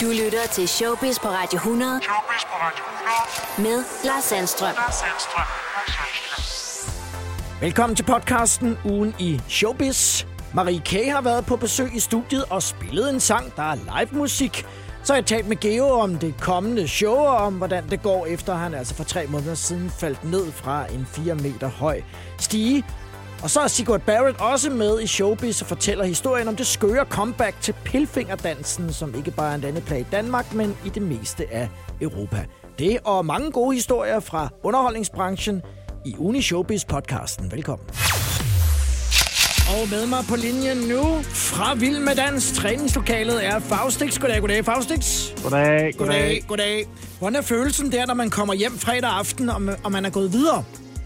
Du lytter til Showbiz på Radio 100. Showbiz på Radio 100. Med Lars Sandstrøm. Lars Sandstrøm. Velkommen til podcasten Ugen i Showbiz. Marie K. har været på besøg i studiet og spillet en sang, der er live musik. Så har jeg talt med Geo om det kommende show og om, hvordan det går, efter han altså for tre måneder siden faldt ned fra en 4 meter høj stige. Og så er Sigurd Barrett også med i Showbiz og fortæller historien om det skøre comeback til pilfingerdansen, som ikke bare er en landeplage i Danmark, men i det meste af Europa. Det og mange gode historier fra underholdningsbranchen i Uni Showbiz podcasten. Velkommen. Og med mig på linjen nu fra Vild med Dans træningslokalet er Faustix. Goddag, goddag, Faustix. Goddag, Goddag, goddag. Hvordan er følelsen der, når man kommer hjem fredag aften, og man er gået videre?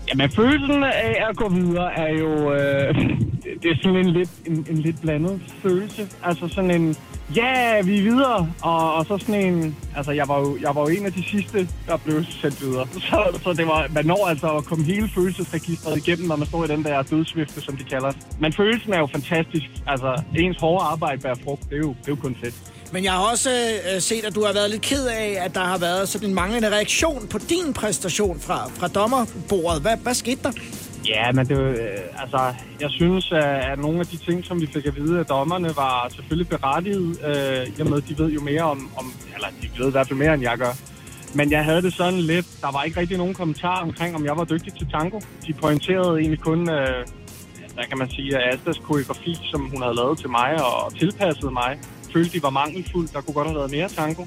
Jamen, følelsen af at gå videre er jo... Øh, det- er sådan en lidt, en, en lidt blandet følelse. Altså sådan en... Ja, vi er videre. Og, og så sådan en... Altså, jeg var, jo, jeg var jo en af de sidste, der blev sendt videre. Så, så det var, man når altså at komme hele følelsesregistret igennem, når man står i den der dødsvifte, som de kalder. Men følelsen er jo fantastisk. Altså, ens hårde arbejde bærer frugt. Det er jo, det er jo kun fedt. Men jeg har også øh, set, at du har været lidt ked af, at der har været sådan en manglende reaktion på din præstation fra, fra dommerbordet. Hvad, hvad skete der? Ja, men det, øh, altså, jeg synes, at, at nogle af de ting, som vi fik at vide af dommerne, var selvfølgelig berettiget, øh, i og med, de ved jo mere om, om, eller de ved i hvert fald mere, end jeg gør. Men jeg havde det sådan lidt, der var ikke rigtig nogen kommentar omkring, om jeg var dygtig til tango. De pointerede egentlig kun, øh, hvad kan man sige, Astas koreografi, som hun havde lavet til mig og tilpasset mig, følte de var mangelfuld. Der kunne godt have været mere tango.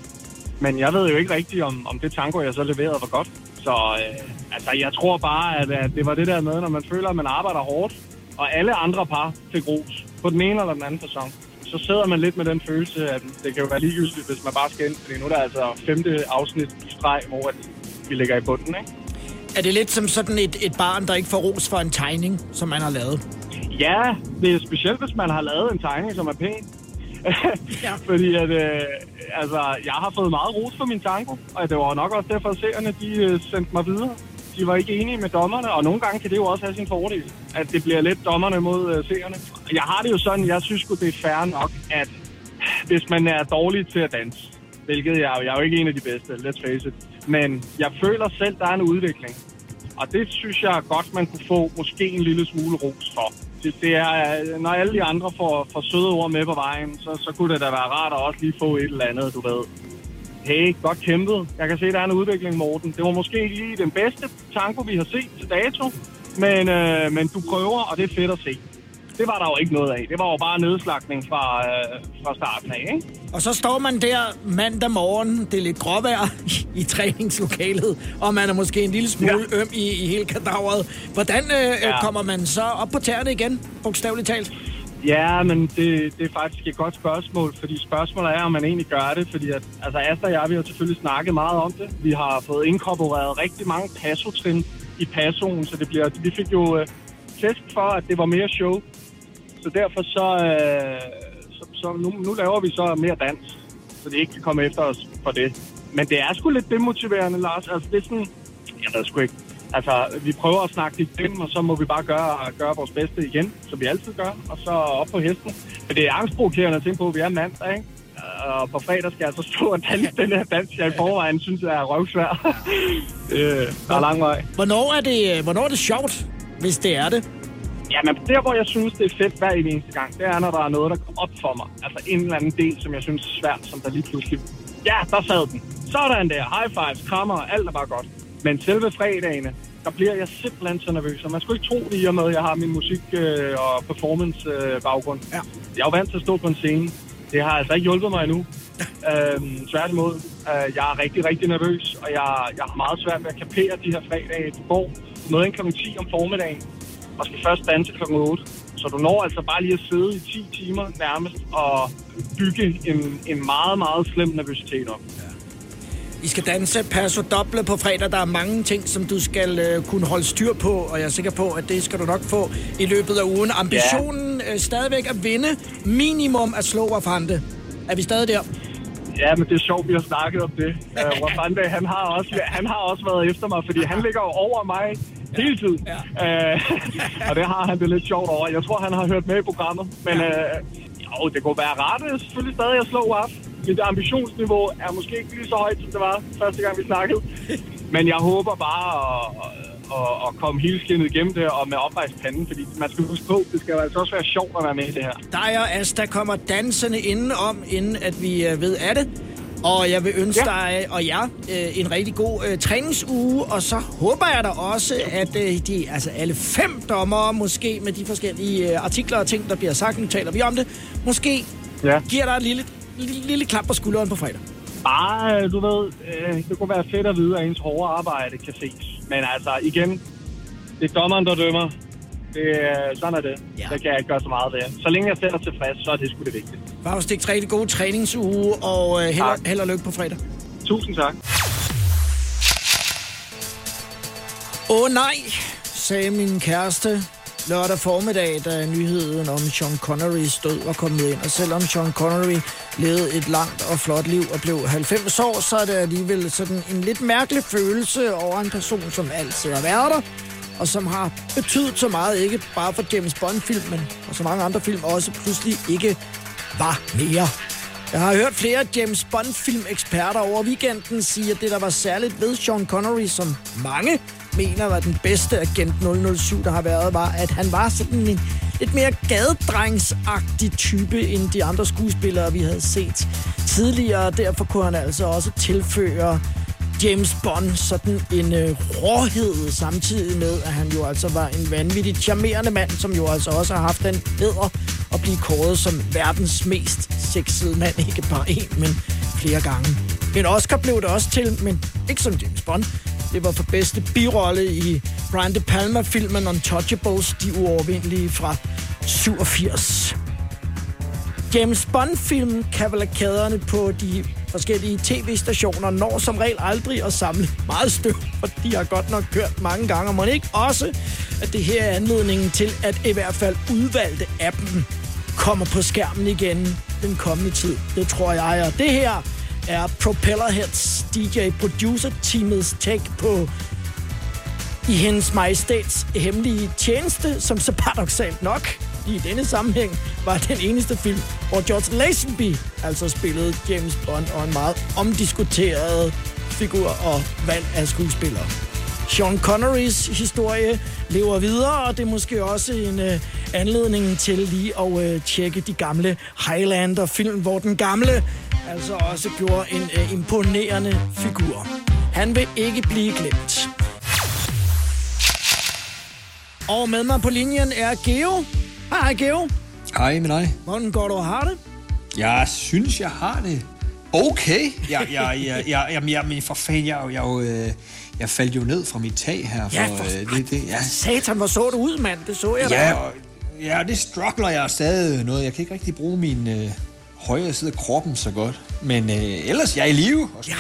Men jeg ved jo ikke rigtigt, om, om det tango, jeg så leverede, var godt. Så øh, altså, jeg tror bare, at, at det var det der med, når man føler, at man arbejder hårdt, og alle andre par fik ros på den ene eller den anden sæson. Så sidder man lidt med den følelse, at det kan jo være ligegyldigt, hvis man bare skal ind. Fordi nu er der altså femte afsnit i streg, hvor vi ligger i bunden, ikke? Er det lidt som sådan et, et barn, der ikke får ros for en tegning, som man har lavet? Ja, det er specielt, hvis man har lavet en tegning, som er pæn. Ja. Fordi at, øh, altså, jeg har fået meget ros for min tango, og det var nok også derfor, at seerne de, øh, sendte mig videre. De var ikke enige med dommerne, og nogle gange kan det jo også have sin fordel, at det bliver lidt dommerne mod øh, seerne. Jeg har det jo sådan, jeg synes det er fair nok, at hvis man er dårlig til at danse, hvilket jeg, jeg er jo ikke en af de bedste, let's face it, men jeg føler selv, der er en udvikling. Og det synes jeg godt, man kunne få måske en lille smule ros for. Det, det er, når alle de andre får, får søde ord med på vejen, så, så kunne det da være rart at også lige få et eller andet, du ved. Hey, godt kæmpet. Jeg kan se, der er en udvikling, Morten. Det var måske ikke lige den bedste tango, vi har set til dato, men, øh, men du prøver, og det er fedt at se. Det var der jo ikke noget af. Det var jo bare nedslagning fra, øh, fra starten af, ikke? Og så står man der mandag morgen, det er lidt gråvejr i træningslokalet, og man er måske en lille smule ja. øm i, i hele kadaveret. Hvordan øh, ja. Kommer man så op på tæerne igen, bogstaveligt talt? Ja, men det, det er faktisk et godt spørgsmål, fordi spørgsmålet er, om man egentlig gør det, fordi at, altså Asta og jeg, vi har selvfølgelig snakket meget om det. Vi har fået inkorporeret rigtig mange passotrin i passoen, så det bliver, vi fik jo øh, tæsk for, at det var mere show. Så derfor så, øh, så, så nu, nu laver vi så mere dans, så det ikke kan komme efter os for det. Men det er sgu lidt demotiverende, Lars. Altså det er sådan, jeg ved sgu ikke. Altså, vi prøver at snakke lidt dem, og så må vi bare gøre, gøre vores bedste igen, som vi altid gør, og så op på hesten. Men det er angstprovokerende at tænke på, at vi er mandag, ikke? Øh, og på fredag skal jeg så stå og danse den her dans, jeg i forvejen synes er røvsvær. øh, der er lang vej. Hvornår er, det, hvornår er det sjovt, hvis det er det? Ja, men der, hvor jeg synes, det er fedt hver eneste gang, det er, når der er noget, der går op for mig. Altså en eller anden del, som jeg synes er svært, som der lige pludselig... Ja, der sad den. Sådan der. High fives, krammer, alt er bare godt. Men selve fredagene, der bliver jeg simpelthen så nervøs. Og man skulle ikke tro det i og med, at jeg har min musik- øh, og performance-baggrund. Ja. Jeg er jo vant til at stå på en scene. Det har altså ikke hjulpet mig endnu. øhm, tværtimod. Øh, jeg er rigtig, rigtig nervøs, og jeg, jeg har meget svært ved at kapere de her fredage. Du går noget kl. 10 om formiddagen, og skal først danse kl. 8. Så du når altså bare lige at sidde i 10 timer nærmest og bygge en, en meget, meget slem nervøsitet op. I skal danse Paso Doble på fredag. Der er mange ting, som du skal øh, kunne holde styr på, og jeg er sikker på, at det skal du nok få i løbet af ugen. Ambitionen øh, stadigvæk at vinde, minimum at slå Wafande. Er vi stadig der? Ja, men det er sjovt, vi har snakket om det. Uh, Wafande, han har, også, han har også været efter mig, fordi han ligger over mig hele tiden. Ja. Uh, og det har han det lidt sjovt over. Jeg tror, han har hørt med i programmet. Men uh, jo, det kunne være rart øh, selvfølgelig stadig at slå Waf. mit ambitionsniveau er måske ikke lige så højt, som det var første gang, vi snakkede. Men jeg håber bare at, at, at komme hele skinnet igennem det og med oprejst panden, fordi man skal huske på, det skal altså også være sjovt at være med i det her. Dig og Asta kommer dansende indenom, inden at vi øh, ved af det. Og jeg vil ønske ja. dig og jer øh, en rigtig god øh, træningsuge, og så håber jeg da også, at øh, de, altså alle fem dommer, måske med de forskellige øh, artikler og ting, der bliver sagt, nu taler vi om det, måske ja. giver dig et lille, lille, lille klap på skulderen på fredag. Bare, du ved, øh, det kunne være fedt at vide, at ens hårde arbejde kan ses. Men altså, igen, det er dommeren, der dømmer. Det, sådan er det. Ja. Det kan jeg ikke gøre så meget ved. Så længe jeg sætter tilfreds, så er det sgu det vigtige. Faustik, rigtig god træningsuge, og øh, held, og, held og lykke på fredag. Tusind tak. Åh oh, nej, sagde min kæreste lørdag formiddag, da nyheden om Sean Connerys død var kommet ind. Og selvom Sean Connery levede et langt og flot liv og blev 90 år, så er det alligevel sådan en lidt mærkelig følelse over en person, som altid har været der, og som har betydet så meget, ikke bare for James Bond-filmen, og så mange andre film også pludselig ikke var mere. Jeg har hørt flere James Bond-filmeksperter over weekenden sige, at det, der var særligt ved Sean Connery, som mange mener var den bedste agent 007, der har været, var, at han var sådan en lidt mere gadedrengsagtig type end de andre skuespillere, vi havde set tidligere. Derfor kunne han altså også tilføre James Bond sådan en øh, råhed, samtidig med, at han jo altså var en vanvittigt charmerende mand, som jo altså også har haft den æder at blive kåret som verdens mest sexede mand. Ikke bare en, men flere gange. En Oscar blev det også til, men ikke som James Bond. Det var for bedste birolle i Brian De Palma-filmen Untouchables, de uovervindelige fra 87. James Bond-film kavalkaderne på de forskellige tv-stationer når som regel aldrig at samle meget støv, for de har godt nok kørt mange gange, og må ikke også, at det her er anledningen til, at i hvert fald udvalgte appen kommer på skærmen igen den kommende tid. Det tror jeg, og det her er Propellerheads DJ-producer-teamets take på i hendes majestæts hemmelige tjeneste, som så paradoxalt nok i denne sammenhæng var den eneste film, hvor George Lazenby altså spillede James Bond og en meget omdiskuteret figur og valg af skuespillere. Sean Connerys historie lever videre, og det er måske også en øh, anledning til lige at øh, tjekke de gamle Highlander-film, hvor den gamle altså også gjorde en øh, imponerende figur. Han vil ikke blive glemt. Og med mig på linjen er Geo. Hej, Geo. Hej med dig. Hvordan går du og har det? Jeg synes, jeg har det okay. Jeg, jeg, jeg, jeg, jamen, jeg, men for fanden, jeg, jeg, jeg, jeg faldt jo ned fra mit tag her. For, ja, for øh, det, det, ja. Satan, hvor så du ud, mand. Det så jeg ja, da. og, ja, det struggler jeg stadig noget. Jeg kan ikke rigtig bruge min øh, højre side af kroppen så godt. Men øh, ellers, jeg er i live. Ja.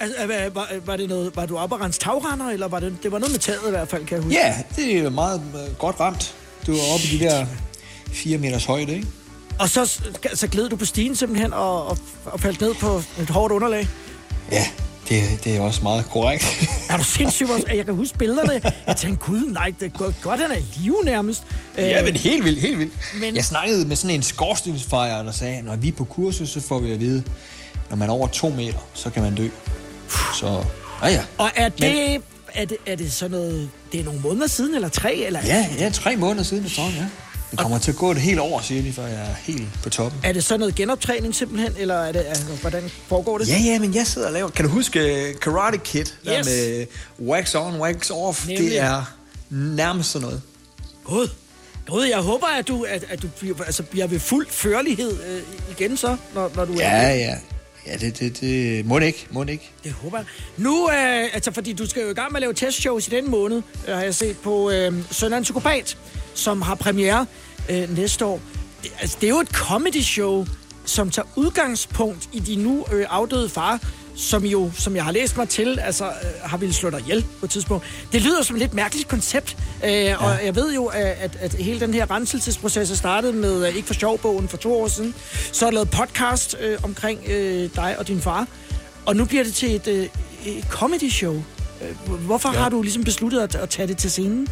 Altså, var, var, var, det noget, var du oppe og rense tagrender, eller var det, det var noget med taget i hvert fald, kan jeg huske? Ja, det er meget øh, godt ramt. Du var oppe i de der 4 meters højde, ikke? Og så, så gled du på stigen simpelthen og, og, og faldt ned på et hårdt underlag? Ja, det, det er også meget korrekt. er du sindssygt? Jeg kan huske billederne. Jeg tænkte, gud nej, det er godt, han er i live nærmest. Ja, men helt vildt, helt vildt. Men- Jeg snakkede med sådan en skorstensfejer, der sagde, når vi er på kursus, så får vi at vide, når man er over to meter, så kan man dø. Så, ja ja. Og er det, er det, er det sådan noget, det er nogle måneder siden, eller tre? Eller Ja, ja, tre måneder siden efterhånden, ja. Det kommer til at gå et helt år, siger de, før jeg er helt på toppen. Er det sådan noget genoptræning simpelthen, eller er det, altså, hvordan foregår det? Ja, ja, men jeg sidder og laver... Kan du huske uh, Karate Kid? Der Yes. med wax on, wax off. Nemlig. Det er nærmest sådan noget. Gud. Gud, jeg håber, at du, at, at du bliver, altså, bliver ved fuld førlighed øh, igen så, når, når du er Ja, ja. Ja, det, det, det... Må det ikke, må det ikke. Det håber jeg. Nu, øh, altså fordi du skal jo i gang med at lave testshows i den måned, øh, har jeg set på øh, Søndag Psykopat, som har premiere øh, næste år. Det, altså, det er jo et comedy show, som tager udgangspunkt i din nu øh, afdøde far, som jo, som jeg har læst mig til, altså øh, har ville slå dig ihjel på et tidspunkt. Det lyder som et lidt mærkeligt koncept, øh, ja. og jeg ved jo, at, at, hele den her renselsesproces er startet med øh, Ikke for sjov-bogen for to år siden. Så der lavet podcast øh, omkring øh, dig og din far, og nu bliver det til et, øh, et comedy show. Øh, Hvorfor ja. har du ligesom besluttet at, at tage det til scenen?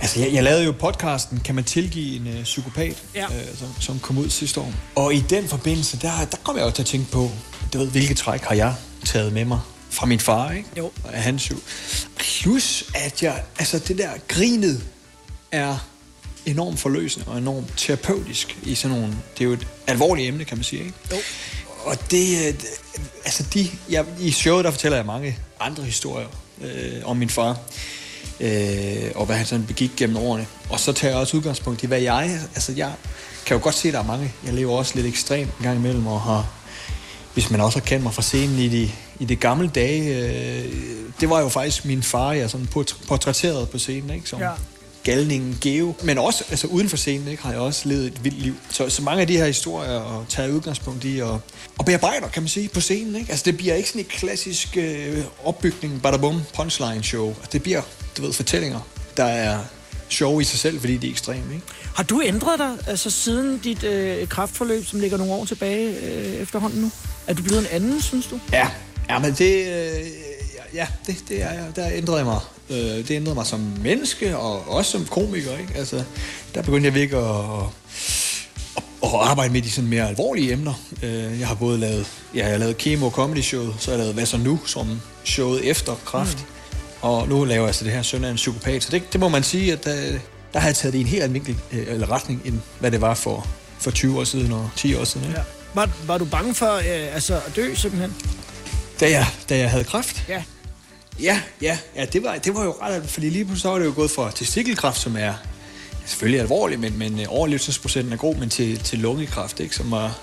Altså, jeg, jeg lavede jo podcasten, kan man tilgive en øh, psykopat, Ja. øh, som, som kom ud sidste år. Og i den forbindelse, der, der kom jeg jo til at tænke på, du ved, hvilke træk har jeg taget med mig fra min far, ikke? Jo. Og af hans jo. Plus, at jeg, altså det der grinet er enormt forløsende og enormt terapeutisk i sådan nogle, det er jo et alvorligt emne, kan man sige, ikke? Jo. Og det, øh, det- altså de, jeg, i showet, der fortæller jeg mange andre historier øh, om min far, øh, og hvad han sådan begik gennem årene. Og så tager jeg også udgangspunkt i, hvad jeg, altså jeg kan jo godt se, at der er mange, jeg lever også lidt ekstremt en gang imellem, og har, hvis man også har kendt mig fra scenen i de, i de gamle dage, øh, det var jo faktisk min far, jeg sådan port- portrætterede på scenen, ikke? Som, Ja. galningen Geo. Men også altså uden for scenen ikke, har jeg også levet et vildt liv. Så, så mange af de her historier og tager udgangspunkt i og, og bearbejder, kan man sige, på scenen. Ikke? Altså det bliver ikke sådan et klassisk øh, opbygning, badabum, punchline show. Altså, det bliver, du ved, fortællinger, der er sjove i sig selv, fordi de er ekstreme. Ikke? Har du ændret dig altså, siden dit øh, kraftforløb, som ligger nogle år tilbage øh, efterhånden nu? Er du blevet en anden, synes du? Ja, ja men det, øh, ja, det, det er jeg. Der ændrede jeg mig. Øh, det ændrede mig som menneske, og også som komiker. Ikke? Altså, der begyndte jeg virkelig at, at, at arbejde med de sådan mere alvorlige emner. Øh, jeg har både lavet, ja, jeg har lavet Kemo Comedy Show, så har jeg lavet Hvad så nu, som showet efter Kraft. Mm. Og nu laver jeg altså det her Søn af en psykopat. Så det, det må man sige, at der, der har jeg taget det i en helt anden vinkel, øh, eller retning, end hvad det var for, for 20 år siden og 10 år siden. Ikke? Ja. Var, var du bange for øh, altså, at dø, simpelthen? Da, jeg, da jeg havde kræft, Ja. Ja, ja, ja det, var, det var jo ret, fordi lige pludselig så var det jo gået fra testikelkræft, som er selvfølgelig alvorlig, men, men øh, overlevelsesprocenten er god, men til, til lungekræft, ikke, som var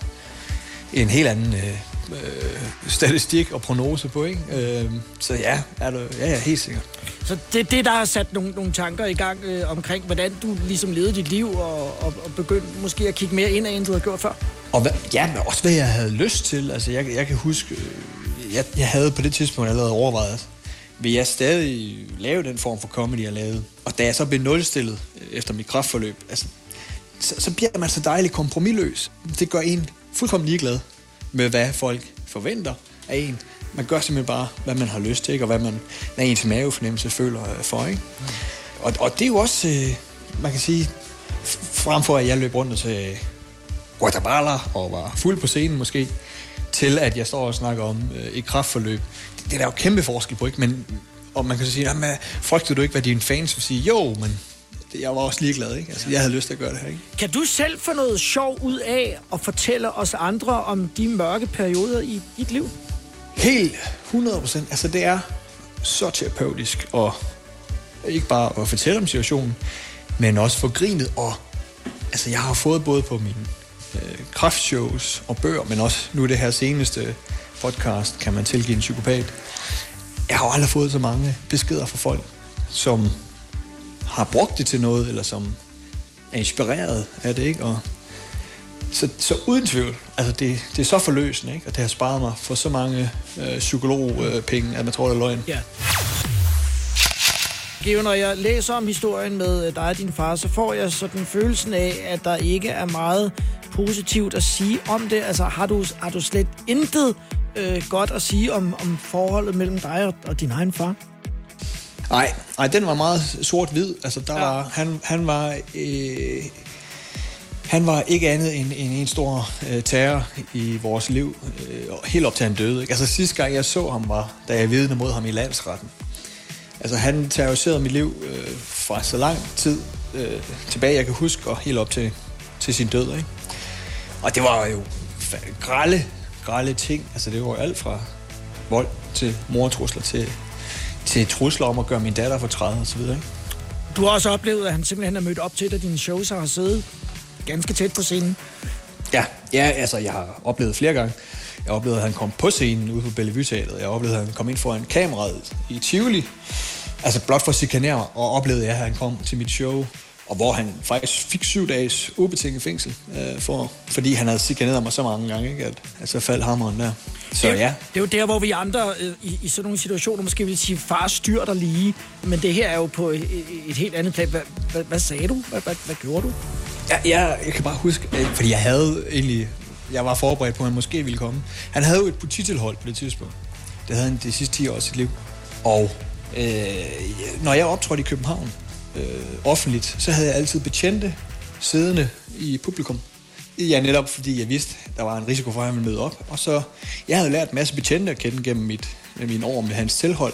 en helt anden øh, øh, statistik og prognose på, ikke? Øh, så ja, er du, ja, ja, helt sikkert. Så det det, der har sat nogle, nogle tanker i gang øh, omkring, hvordan du ligesom levede dit liv, og, og, og begyndte måske at kigge mere ind end du havde gjort før. Og hvad, ja, men også hvad jeg havde lyst til. Altså, jeg, jeg kan huske, øh, jeg, jeg havde på det tidspunkt allerede overvejet, vil jeg stadig lave den form for comedy, jeg lavede? Og da jeg så blev nulstillet øh, efter mit kraftforløb, altså, så, så bliver man så dejligt kompromilløs. Det gør en fuldkommen ligeglad med, hvad folk forventer af en. Man gør simpelthen bare, hvad man har lyst til, ikke? og hvad, man, hvad ens mavefornemmelse føler øh, for. Ikke? Og, og det er jo også, øh, man kan sige, frem for at jeg løb rundt og Guatemala og var fuld på scenen måske, til at jeg står og snakker om øh, et kraftforløb. Det, det er der jo kæmpe forskel på, ikke? Men, og man kan så sige, jamen, frygter du ikke, hvad dine fans vil sige? Jo, men jeg var også ligeglad, ikke? Altså, jeg havde lyst til at gøre det her, ikke? Kan du selv få noget sjov ud af at fortælle os andre om de mørke perioder i dit liv? Helt 100 procent. Altså, det er så terapeutisk, og ikke bare at fortælle om situationen, men også for grinet, og altså, jeg har fået både på mine øh, kraftshows og bøger, men også nu det her seneste podcast, kan man tilgive en psykopat. Jeg har aldrig fået så mange beskeder fra folk, som har brugt det til noget, eller som er inspireret af det, ikke? Og så, så uden tvivl, altså det, det er så forløsende, ikke? og det har sparet mig for så mange øh, psykologpenge, øh, penge, at man tror, det er løgn. Ja. Geo, når jeg læser om historien med øh, dig og din far, så får jeg sådan følelsen af, at der ikke er meget positivt at sige om det. Altså, har du, har du slet intet øh, godt at sige om, om forholdet mellem dig og, og din egen far? Nej, nej, den var meget sort-hvid. Altså, der Ja. var, han, han var... Øh, han var ikke andet end, end en stor øh, terror i vores liv, øh, helt op til han døde. Ikke? Altså sidste gang jeg så ham var, da jeg vidne mod ham i landsretten. Altså han terroriserede mit liv øh, fra så lang tid øh, tilbage, jeg kan huske, og helt op til, til sin død. Ikke? Og det var jo grælde, grælde ting. Altså det var alt fra vold til mortrusler til, til trusler om at gøre min datter for 30 og så videre. Ikke? Du har også oplevet, at han simpelthen er mødt op til dig dine shows har siddet ganske tæt på scenen. Ja, ja, altså jeg har oplevet flere gange. Jeg har oplevet, at han kom på scenen ude på Bellevue Teatret. Jeg har oplevet, at han kom ind foran kameraet i Tivoli. Altså blot for at chikanere mig. Og oplevede jeg, at han kom til mit show. Og hvor han faktisk fik syv dages ubetinget fængsel. Øh, for, fordi han havde chikaneret mig så mange gange, ikke? At, at så faldt hammeren der. Så det, ja, Det er jo der, hvor vi andre øh, i, i sådan nogle situationer måske vil sige, far styr dig lige. Men det her er jo på et, et, et helt andet plan. Hvad, hvad, hvad sagde du? Hvad, hvad, hvad gjorde du? Ja, jeg, jeg kan bare huske, øh, fordi jeg havde egentlig, jeg var forberedt på, at han måske ville komme. Han havde jo et polititilhold på det tidspunkt. Det havde han de sidste 10 år af sit liv. Og øh, når jeg optrådte i København, øh, offentligt, så havde jeg altid betjente siddende i publikum. Ja, netop fordi jeg vidste, der var en risiko for, at han ville møde op. Og så, jeg havde lært en masse betjente at kende gennem mit, mine år med hans tilhold.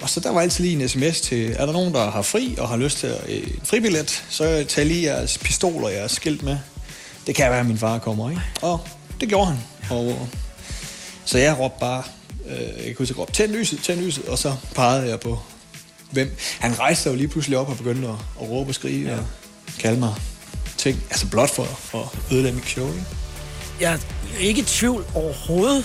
Og så der var altid lige en sms til, er der nogen, der har fri og har lyst til øh, en fribillet, så tag lige jeres pistoler og jeres skilt med. Det kan være, at min far kommer, ikke? Og det gjorde han. Og, så jeg råbte bare, øh, jeg kan huske, jeg råbte, tænd lyset, tænd lyset, og så pegede jeg på, hvem. Han rejste jo lige pludselig op og begyndte at, at råbe og skrige ja. og kalde mig ting, altså blot for at ødelægge mit show, ikke? Jeg er ikke i tvivl overhovedet.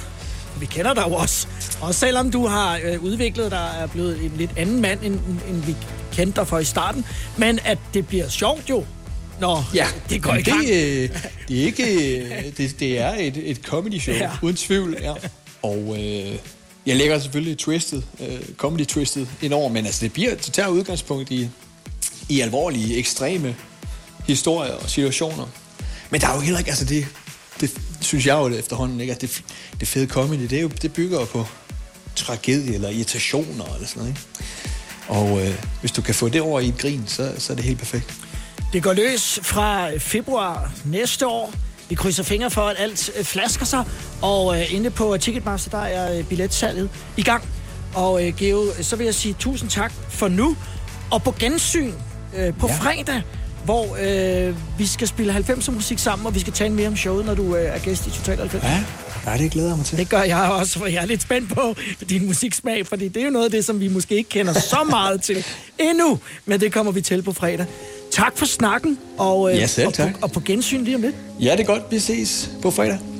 Vi kender dig jo også. Og selvom du har øh, udviklet dig er blevet en lidt anden mand, end, end vi kendte dig for i starten. Men at det bliver sjovt jo, når Ja, det går i det, øh, det er ikke... øh, Det, det er et, et comedy show, Ja. uden tvivl. Ja. Og øh, jeg lægger selvfølgelig twistet, øh, comedy twistet indover, men altså det bliver, det tager udgangspunkt i, i alvorlige, ekstreme historier og situationer. Men der er jo heller ikke, altså det, det synes jeg jo efterhånden, ikke, at det, det fede comedy, det, er jo, det bygger jo på tragedie eller irritationer eller sådan noget, ikke? Og øh, hvis du kan få det over i et grin, så, så er det helt perfekt. Det går løs fra februar næste år. Vi krydser fingre for, at alt øh, flasker sig. Og øh, inde på Ticketmaster, der er øh, billetsalget i gang. Og øh, Geo, så vil jeg sige tusind tak for nu. Og på gensyn øh, på ja. Ja. fredag, hvor øh, vi skal spille 90'er musik sammen, og vi skal tale mere om showet, når du øh, er gæst i Total 90. Ja, ja det glæder jeg mig til. Det gør jeg også, for jeg er lidt spændt på din musiksmag, fordi det er jo noget af det, som vi måske ikke kender så meget til endnu, men det kommer vi til på fredag. Tak for snakken, og, øh, Ja, selv og, tak. På, og på gensyn lige om lidt. Ja, det er godt. Vi ses på fredag.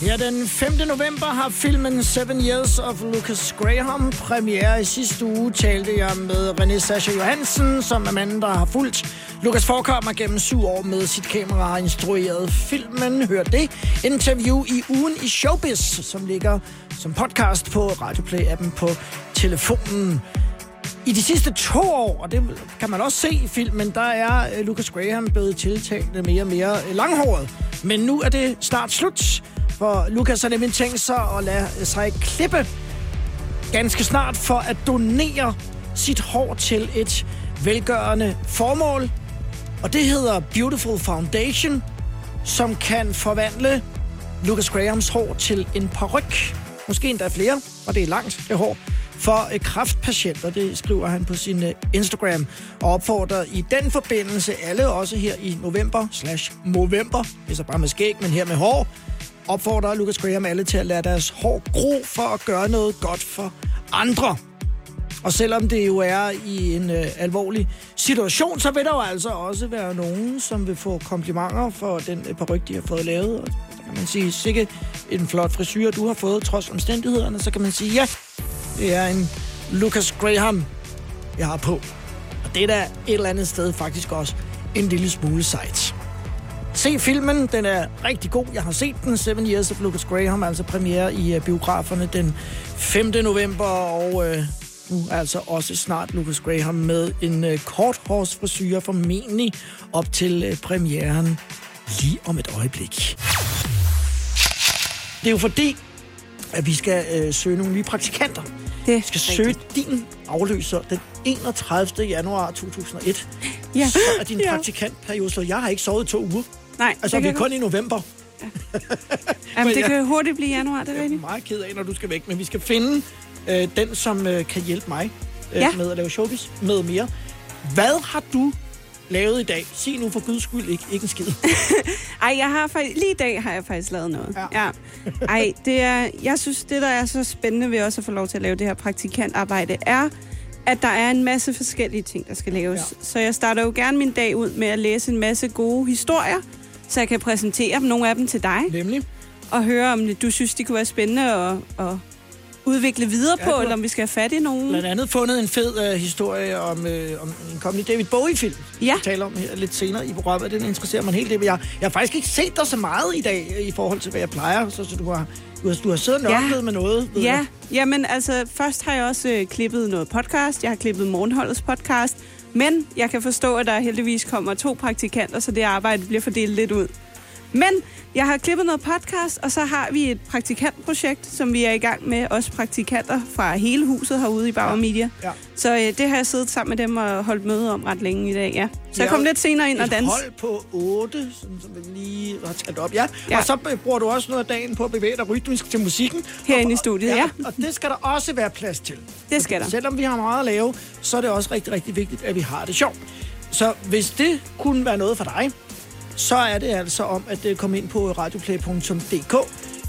Her den 5. november har filmen Seven Years of Lucas Graham premiere. I sidste uge talte jeg med René Sascha Johansen, som er manden, der har fulgt Lucas Forkammer gennem syv år med sit kamera og instrueret filmen. Hør det. Interview i ugen i Showbiz, som ligger som podcast på Radioplay-appen på telefonen. I de sidste to år, og det kan man også se i filmen, der er øh, Lucas Graham blevet tiltalt mere og mere langhåret. Men nu er det snart slut, for Lukas har nemlig tænkt sig at lade sig klippe ganske snart for at donere sit hår til et velgørende formål. Og det hedder Beautiful Foundation, som kan forvandle Lucas Grahams hår til en paryk. Måske endda flere, og det er langt, det hår. For øh, kraftpatienter, det skriver han på sin øh, Instagram, og opfordrer i den forbindelse alle også her i november slash november, det er så bare med skæg, men her med hår, opfordrer Lucas Graham alle til at lade deres hår gro for at gøre noget godt for andre. Og selvom det jo er i en øh, alvorlig situation, så vil der jo altså også være nogen, som vil få komplimenter for den øh, peruk, de har fået lavet. Og så kan man sige, sikke en flot frisyr, du har fået trods omstændighederne. Så kan man sige, ja, det er en Lucas Graham, jeg har på. Og det er da et eller andet sted faktisk også en lille smule sejt. Se filmen, den er rigtig god. Jeg har set den, Seven Years of Lucas Graham, altså premiere i uh, biograferne den 5. november, og uh, nu er altså også snart Lucas Graham med en uh, korthårsfrisyr formentlig op til uh, premieren lige om et øjeblik. Det er jo fordi, at vi skal uh, søge nogle nye praktikanter. Det Vi skal søge din afløser den 31. januar 2001. Ja. Så er din Ja. praktikantperiode slået. Jeg har ikke sovet to uger. Nej, Altså, det vi er kan, kun i november. jamen, det jeg- kan hurtigt blive januar, det er Jeg er rigtigt. meget ked af, når du skal væk. Men vi skal finde øh, den, som øh, kan hjælpe mig øh, Ja. med at lave showbiz med mere. Hvad har du lavet i dag? Sig nu for guds skyld ikke, ikke en skid. Ej, jeg har faktisk, lige i dag har jeg faktisk lavet noget. Ja. ja. Ej, det er, jeg synes, det der er så spændende ved også at få lov til at lave det her praktikantarbejde, er, at der er en masse forskellige ting, der skal laves. Ja. Ja. Så jeg starter jo gerne min dag ud med at læse en masse gode historier, så jeg kan præsentere dem, nogle af dem til dig, Nemlig. og høre, om du synes, de kunne være spændende at, at udvikle videre Ja, på, eller om vi skal have fat i nogen. Blandt andet fundet en fed øh, historie om, øh, om en kommende David Bowie-film. Ja. Vi taler om her lidt senere i programmet. Den interesserer mig en hel del. Jeg, jeg har faktisk ikke set dig så meget i dag, øh, i forhold til, hvad jeg plejer. Så, så du, har, du, har, du har siddet og Ja. med noget. ved Ja, jeg. jamen altså, først har jeg også øh, klippet noget podcast. Jeg har klippet Morgenholdets podcast. Men jeg kan forstå, at der heldigvis kommer to praktikanter, så det arbejde bliver fordelt lidt ud. Men jeg har klippet noget podcast, og så har vi et praktikantprojekt, som vi er i gang med. Også praktikanter fra hele huset herude i Bauer Media. Ja. Så øh, det har jeg siddet sammen med dem og holdt møde om ret længe i dag, ja. Så jeg Ja, kom lidt senere ind og Et danse. hold på 8, sådan, som vi lige har talt op. Ja. ja. Ja. Og så bruger du også noget af dagen på at bevæge dig rytmisk til musikken. Herinde i studiet, ja. Og det skal der også være plads til. Det skal der. Selvom vi har meget at lave, så er det også rigtig, rigtig vigtigt, at vi har det sjovt. Så hvis det kunne være noget for dig, så er det altså om at øh, komme ind på radioplay.dk.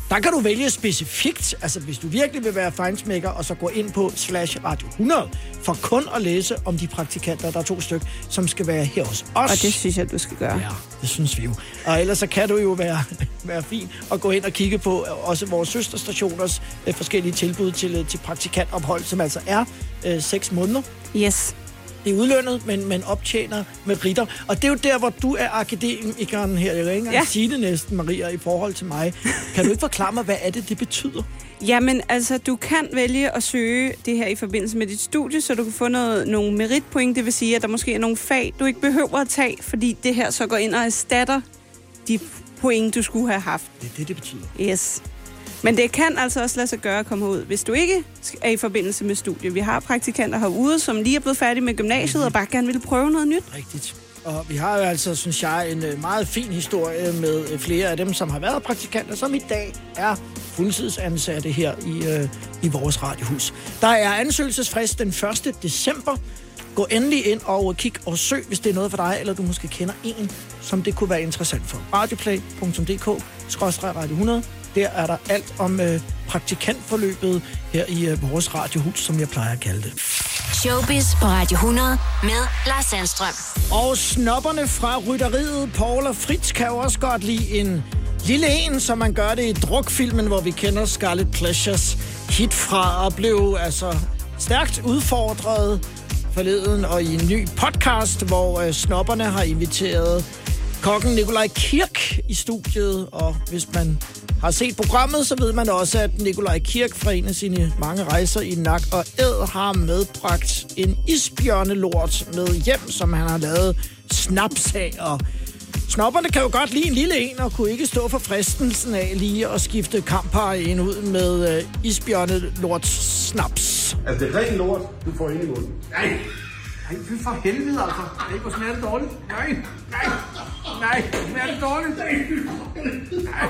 Der kan du vælge specifikt, altså hvis du virkelig vil være fejnsmækker, og så gå ind på slash radio 100, for kun at læse om de praktikanter, der er to stykker, som skal være her hos os. Og det synes jeg, du skal gøre. Ja, det synes vi jo. Og ellers så kan du jo være, være fin og gå ind og kigge på øh, også vores søsterstationers øh, forskellige tilbud til, til praktikantophold, som altså er øh, 6 måneder. Yes. Det er udlønnet, men man optjener med ritter. Og det er jo der, hvor du er akademikeren her. Jeg kan ikke engang ja. sige det næsten, Maria, i forhold til mig. Kan du ikke forklare mig, hvad er det, det betyder? Jamen, altså, du kan vælge at søge det her i forbindelse med dit studie, så du kan få noget, nogle meritpoint. Det vil sige, at der måske er nogle fag, du ikke behøver at tage, fordi det her så går ind og erstatter de point, du skulle have haft. Det er det, det betyder. Yes. Men det kan altså også lade sig gøre at komme ud, hvis du ikke er i forbindelse med studie. Vi har praktikanter herude, som lige er blevet færdige med gymnasiet og bare gerne vil prøve noget nyt. Rigtigt. Og vi har jo altså, synes jeg, en øh, meget fin historie med øh, flere af dem, som har været praktikanter, som i dag er fuldtidsansatte her i, øh, i vores radiohus. Der er ansøgelsesfrist den 1. december. Gå endelig ind og kig og søg, hvis det er noget for dig, eller du måske kender en, som det kunne være interessant for. Radioplay.dk, radio 100. Der er der alt om øh, praktikantforløbet her i øh, vores radiohus, som jeg plejer at kalde det. Showbiz på Radio 100 med Lars Sandstrøm. Og snopperne fra rytteriet, Paul og Fritz, kan jo også godt lide en lille en, som man gør det i drukfilmen, hvor vi kender Scarlet Pleasures hit fra og blev altså stærkt udfordret forleden og i en ny podcast, hvor øh, snopperne har inviteret kokken Nikolaj Kirk i studiet, og hvis man har set programmet, så ved man også, at Nikolaj Kirk fra en af sine mange rejser i Nak og Æd har medbragt en isbjørnelort med hjem, som han har lavet snaps af. Og snopperne kan jo godt lide en lille en, og kunne ikke stå for fristelsen af lige at skifte kamparien ud med øh, isbjørnelort snaps. Altså, det er ren lort, du får ind i munden. Nej, nej, for helvede altså. Nej, hvor smager det dårligt. Nej, nej, nej, smager det dårligt. Nej,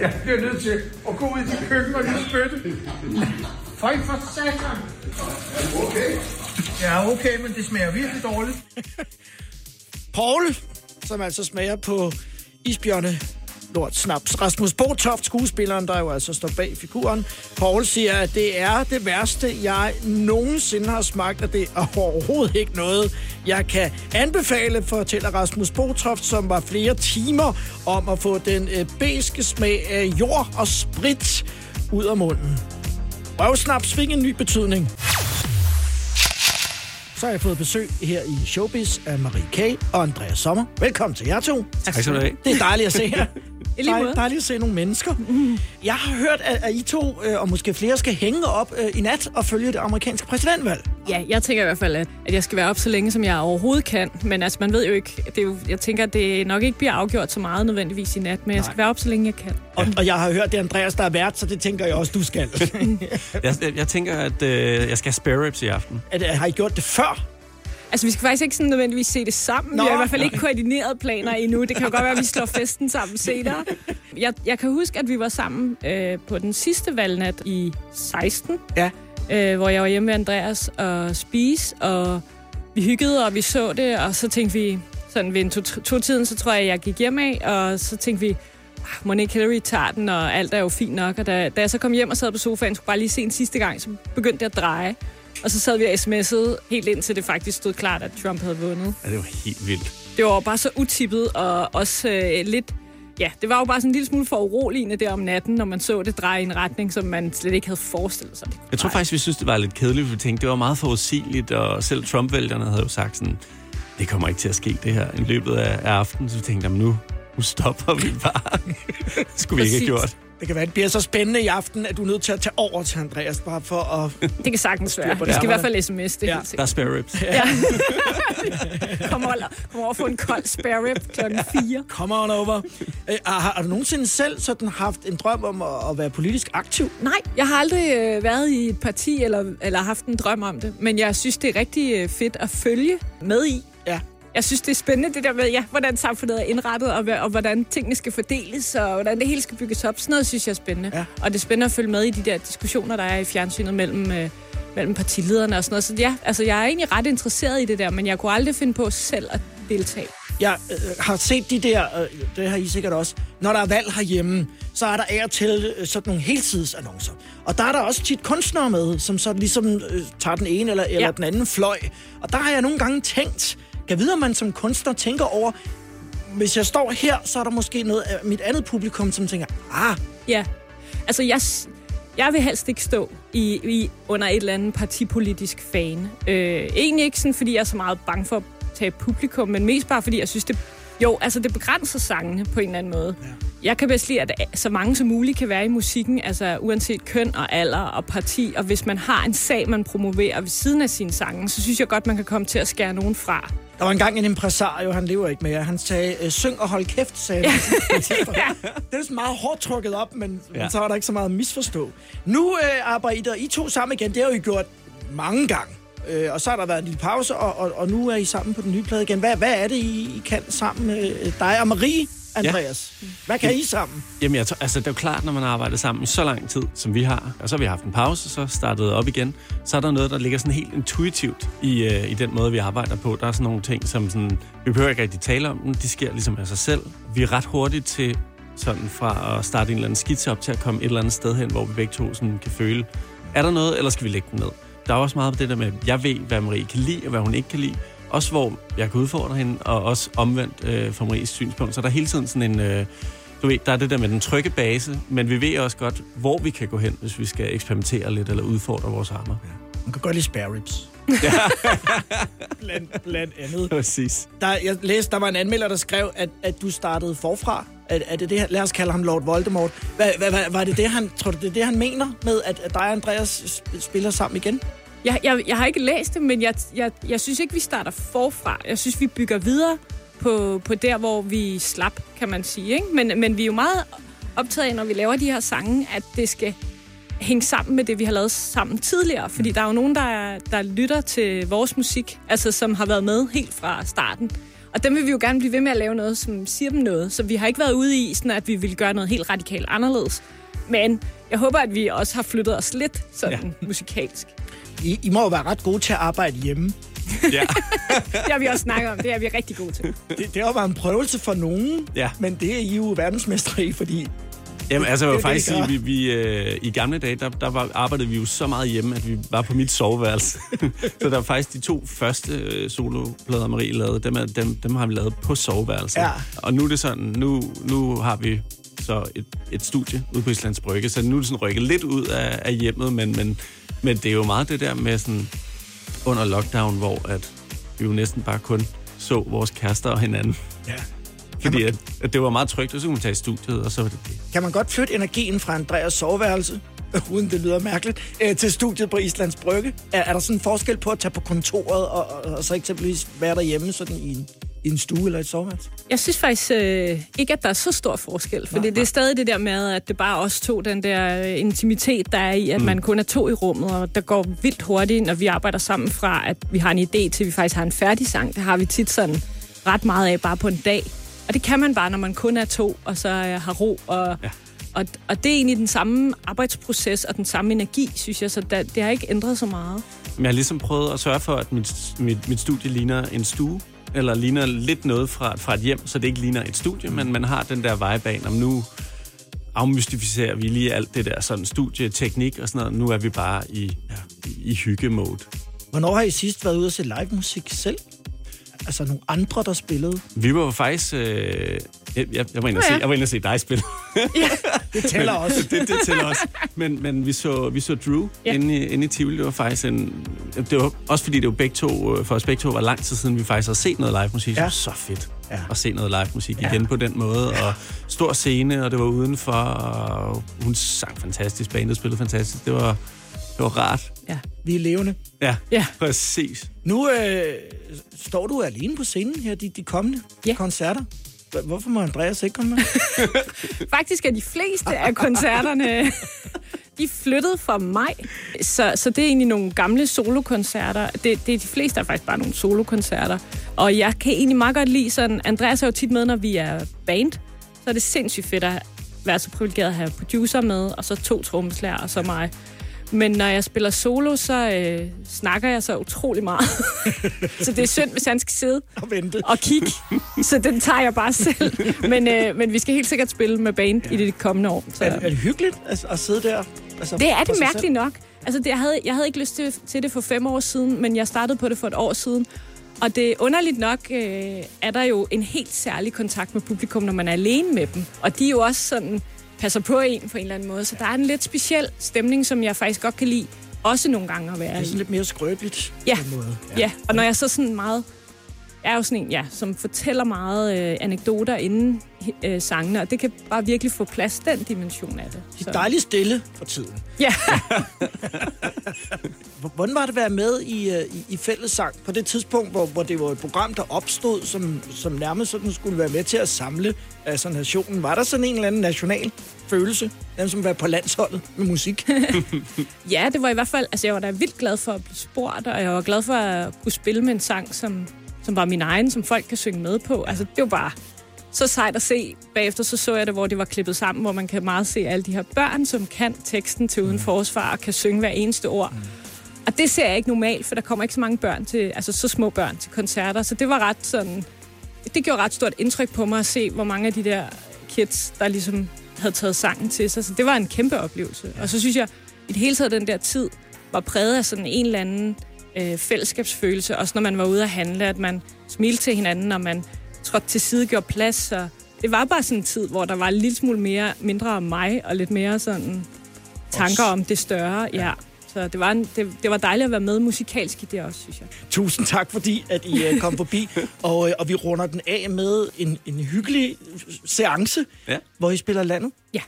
jeg bliver nødt til at gå ud i køkkenet og lige spytte. Føj for satan. Okay. Ja, okay, men det smager virkelig dårligt. Paul, som altså smager på isbjørne lort snaps. Rasmus Botoft, skuespilleren, der jo altså står bag figuren. Paul siger, at det er det værste, jeg nogensinde har smagt, og det er overhovedet ikke noget, jeg kan anbefale, fortæller Rasmus Botoft, som var flere timer om at få den øh, beske smag af jord og sprit ud af munden. Røvsnaps fik en ny betydning. Så har jeg fået besøg her i Showbiz af Marie K. og Andreas Sommer. Velkommen til jer to. Tak skal du have. Det er dejligt at se jer. I lige måde. Dej, dejligt at se nogle mennesker. Jeg har hørt, at, at I to, øh, og måske flere, skal hænge op øh, i nat og følge det amerikanske præsidentvalg. Ja, jeg tænker i hvert fald, at, at jeg skal være op så længe, som jeg overhovedet kan. Men altså, man ved jo ikke, det er jo, jeg tænker, at det nok ikke bliver afgjort så meget nødvendigvis i nat, men jeg skal være op så længe, jeg kan. Og, og jeg har hørt, det er Andreas, der er vært, så det tænker jeg også, du skal. Jeg, jeg, jeg tænker, at øh, jeg skal have spare ribs i aften. at, har I gjort det før? Altså, vi skal faktisk ikke sådan nødvendigvis se det sammen. Nå. Vi har i hvert fald ikke koordineret planer endnu. Det kan jo godt være, at vi slår festen sammen senere. Jeg, jeg kan huske, at vi var sammen øh, på den sidste valgnat i 16. Ja. Øh, hvor jeg var hjemme med Andreas og spise, og vi hyggede, og vi så det, og så tænkte vi, sådan ved en to- to-tiden, så tror jeg, jeg gik hjem af, og så tænkte vi, "Ah, Monique Hillary tager den, og alt er jo fint nok. Og da, da jeg så kom hjem og sad på sofaen, skulle bare lige se en sidste gang, så begyndte det at dreje. Og så sad vi og sms'ede helt indtil det faktisk stod klart, at Trump havde vundet. Ja, det var helt vildt. Det var bare så utippet, og også øh, lidt... Ja, det var jo bare sådan en lille smule for uroligende der om natten, når man så det dreje i en retning, som man slet ikke havde forestillet sig. Jeg tror faktisk, vi synes, det var lidt kedeligt, for vi tænkte, det var meget forudsigeligt, og selv Trump-vælgerne havde jo sagt sådan, det kommer ikke til at ske det her i løbet af, af aftenen. Så vi tænkte, "Jamen, nu, nu stopper vi bare. det skulle vi ikke have gjort. Det kan være, det bliver så spændende i aften, at du er nødt til at tage over til Andreas, bare for at... Det kan sagtens være. Vi skal i det. hvert fald sms, det er Ja. helt Der er spare ribs. Ja. kom, over, kom over og få en kold spare rib klokken 4. Come on over. Øh, har, har du nogensinde selv sådan haft en drøm om at, at være politisk aktiv? Nej, jeg har aldrig øh, været i et parti eller, eller haft en drøm om det, men jeg synes, det er rigtig øh, fedt at følge med i. Jeg synes, det er spændende, det der med, ja, hvordan samfundet er indrettet, og, og hvordan tingene skal fordeles, og hvordan det hele skal bygges op. Sådan noget synes jeg er spændende. Ja. Og det er spændende at følge med i de der diskussioner, der er i fjernsynet mellem, øh, mellem partilederne og sådan noget. Så ja, altså, jeg er egentlig ret interesseret i det der, men jeg kunne aldrig finde på selv at deltage. Jeg øh, har set de der, øh, det har I sikkert også, når der er valg herhjemme, så er der af og til øh, sådan nogle heltidsannoncer. Og der er der også tit kunstnere med, som så ligesom øh, tager den ene eller, eller Ja. den anden fløj. Og der har jeg nogle gange tænkt, kan vide, om man som kunstner tænker over, hvis jeg står her, så er der måske noget af mit andet publikum, som tænker, ah, Ja, altså jeg, jeg vil helst ikke stå i, i under et eller andet partipolitisk fane. Øh, egentlig ikke sådan, fordi jeg er så meget bange for at tage publikum, men mest bare fordi jeg synes, det, jo, altså det begrænser sangene på en eller anden måde. Ja. Jeg kan bedst lide, at så mange som muligt kan være i musikken, altså uanset køn og alder og parti, og hvis man har en sag, man promoverer ved siden af sine sange, så synes jeg godt, man kan komme til at skære nogen fra. Der var engang en impresario, han lever ikke mere. Han sagde, øh, syng og hold kæft, sagde han. det er sådan meget hårdt trukket op, men, ja. Ja. men så er der ikke så meget at misforstå. Nu øh, arbejder I to sammen igen. Det har I gjort mange gange. Øh, og så har der været en lille pause, og, og, og nu er I sammen på den nye plade igen. Hvad, hvad er det, I, I kan sammen? Øh, dig og Marie, Andreas. Ja. Hvad kan I sammen? Jamen, jeg tror, altså, det er jo klart, når man har arbejdet sammen i så lang tid, som vi har, og så har vi haft en pause, så startet op igen, så er der noget, der ligger sådan helt intuitivt i, øh, i den måde, vi arbejder på. Der er sådan nogle ting, som sådan, vi behøver ikke rigtig tale om dem, de sker ligesom af sig selv. Vi er ret hurtigt til sådan fra at starte en eller anden skitse op til at komme et eller andet sted hen, hvor vi begge to sådan kan føle, er der noget, eller skal vi lægge den ned? Der er også meget af det der med, jeg ved, hvad Marie kan lide, og hvad hun ikke kan lide. Også hvor jeg kan udfordre hende, og også omvendt øh, fra Maries synspunkt. Så der er hele tiden sådan en... Øh, du ved, der er det der med den trygge base, men vi ved også godt, hvor vi kan gå hen, hvis vi skal eksperimentere lidt eller udfordre vores rammer. Man kan godt lide spare ribs. blandt, blandt andet. Præcis. Der, jeg læste, der var en anmelder, der skrev, at, at du startede forfra. At, at det det, lad os kalde ham Lord Voldemort. Hvad, hvad, hvad, var det det, han, tror du, det er det, han mener med, at, at dig og Andreas sp- spiller sammen igen? Jeg, jeg, jeg har ikke læst det, men jeg, jeg, jeg synes ikke, vi starter forfra. Jeg synes, vi bygger videre på, på der, hvor vi slap, kan man sige. Ikke? Men, men vi er jo meget optaget af, når vi laver de her sange, at det skal hænge sammen med det, vi har lavet sammen tidligere. Fordi der er jo nogen, der, der lytter til vores musik, altså som har været med helt fra starten. Og dem vil vi jo gerne blive ved med at lave noget, som siger dem noget. Så vi har ikke været ude i, sådan at vi vil gøre noget helt radikalt anderledes. Men jeg håber, at vi også har flyttet os lidt sådan ja. musikalsk. I, I må jo være ret gode til at arbejde hjemme. Ja. Det har vi også snakket om. Det er vi rigtig gode til. Det, det har været en prøvelse for nogen, Ja. men det er I jo verdensmestre i, fordi... Jamen, altså, jeg Det vil faktisk det, I sige, vi, vi, øh, i gamle dage, der, der var, arbejdede vi jo så meget hjemme, at vi var på mit soveværelse. så der var faktisk de to første øh, soloplader, Marie lavede, dem, er, dem, dem har vi lavet på soveværelset. Ja. Og nu er det sådan, nu, nu har vi så et, et studie ude på Islands Brygge, så nu er det sådan rykket lidt ud af, af hjemmet, men, men, men det er jo meget det der med sådan under lockdown, hvor at vi jo næsten bare kun så vores kærester og hinanden. Ja. Fordi at, at det var meget trygt, og så kunne man tage i studiet, og så var det det. Kan man godt flytte energien fra Andreas soveværelse, uden det lyder mærkeligt, øh, til studiet på Islands Brygge? Er, er der sådan en forskel på at tage på kontoret, og, og, og så eksempelvis være derhjemme sådan i en, i en stue eller et soveværelse? Jeg synes faktisk øh, ikke, at der er så stor forskel. For det er stadig det der med, at det bare os to, den der øh, intimitet, der er i, at mm. man kun er to i rummet, og der går vildt hurtigt, når vi arbejder sammen fra, at vi har en idé til, at vi faktisk har en færdig sang. Det har vi tit sådan ret meget af bare på en dag. Og det kan man bare, når man kun er to, og så øh, har ro. Og, ja. og, og det er egentlig den samme arbejdsproces og den samme energi, synes jeg, så der, det har ikke ændret så meget. Jeg har ligesom prøvet at sørge for, at mit, mit, mit studie ligner en stue, eller ligner lidt noget fra, fra et hjem, så det ikke ligner et studie, men man har den der vibe af, om nu afmystificerer vi lige alt det der sådan studieteknik og sådan noget. Nu er vi bare i, ja, i hygge-mode. Hvornår har I sidst været ude og se live musik selv? Altså nogle andre, der spillede? Vi var faktisk øh, Jeg, jeg, jeg, var inde og se, Ja. jeg var inde og se dig spille. Det tæller Men- også. det, det tæller også. Men, men vi, så, vi så Drew Ja. ja. inde, i, inde i Tivoli. Det var faktisk en... Det var også fordi, det var begge to, øh, for os begge to var lang tid siden, vi faktisk har set noget live musik. Ja. Det var så fedt Ja. ja. at se noget live musik igen på den måde. Og stor scene, og det var udenfor, og hun sang fantastisk. Bandet spillede fantastisk. Det var, det var rart. Vi er levende. Ja, Ja. præcis. Nu øh, står du alene på scenen her, de, de kommende Ja. koncerter. Hvorfor må Andreas ikke komme med? Faktisk er de fleste af koncerterne, de flyttet fra mig. Så, så det er egentlig nogle gamle solokoncerter. Det, det er de fleste er faktisk bare nogle solokoncerter. Og jeg kan egentlig meget godt lide sådan, Andreas er jo tit med, når vi er band. Så er det sindssygt fedt at være så privilegeret at have producer med, og så to trommeslager, og så mig. Men når jeg spiller solo, så øh, snakker jeg så utrolig meget. så det er synd, hvis han skal sidde Og vente. og kigge. Så den tager jeg bare selv. Men, øh, men vi skal helt sikkert spille med band i det kommende år. Så. Er, er det hyggeligt at, at sidde der? Altså, Det er det mærkeligt nok. Altså, det, jeg, havde, jeg havde ikke lyst til, til det for fem år siden, men jeg startede på det for et år siden. Og det er underligt nok, øh, er der jo en helt særlig kontakt med publikum, når man er alene med dem. Og de er jo også sådan, passer på en på en eller anden måde. Så der er en lidt speciel stemning, som jeg faktisk godt kan lide. Også nogle gange at være selv. Det er i. sådan lidt mere skrøbeligt Ja. på en måde. Ja. ja, og når jeg så sådan meget... Er jo sådan en, ja, som fortæller meget øh, anekdoter inden øh, sangene, og det kan bare virkelig få plads, den dimension af det. Det er dejligt stille for tiden. Ja. Hvordan var det at være med i, øh, i, i fællessang på det tidspunkt, hvor, hvor det var et program, der opstod, som, som nærmest sådan skulle være med til at samle altså, nationen? Var der sådan en eller anden national følelse, den som var på landsholdet med musik? Ja, det var i hvert fald... Altså, jeg var da vildt glad for at blive spurgt, og jeg var glad for at kunne spille med en sang, som, som var min egen, som folk kan synge med på. Altså, det var bare så sejt at se. Bagefter så så jeg det, hvor det var klippet sammen, hvor man kan meget se alle de her børn, som kan teksten til Uden Forsvar og kan synge hver eneste ord. Og det ser jeg ikke normalt, for der kommer ikke så mange børn til, altså så små børn til koncerter. Så det var ret sådan... Det gjorde ret stort indtryk på mig at se, hvor mange af de der kids, der ligesom havde taget sangen til sig. Så det var en kæmpe oplevelse. Og så synes jeg, i det hele taget den der tid, var præget af sådan en eller anden øh, fællesskabsfølelse. Også når man var ude at handle, at man smilte til hinanden, og man trådte til side, gjorde plads. Og det var bare sådan en tid, hvor der var en lille smule mere, mindre om mig, og lidt mere sådan tanker om det større. Ja. Så det var, en, det, det var dejligt at være med musikalsk i det også, synes jeg. Tusind tak, fordi at I øh, kom forbi. Og, øh, og vi runder den af med en, en hyggelig seance, Ja. hvor I spiller landet. Ja.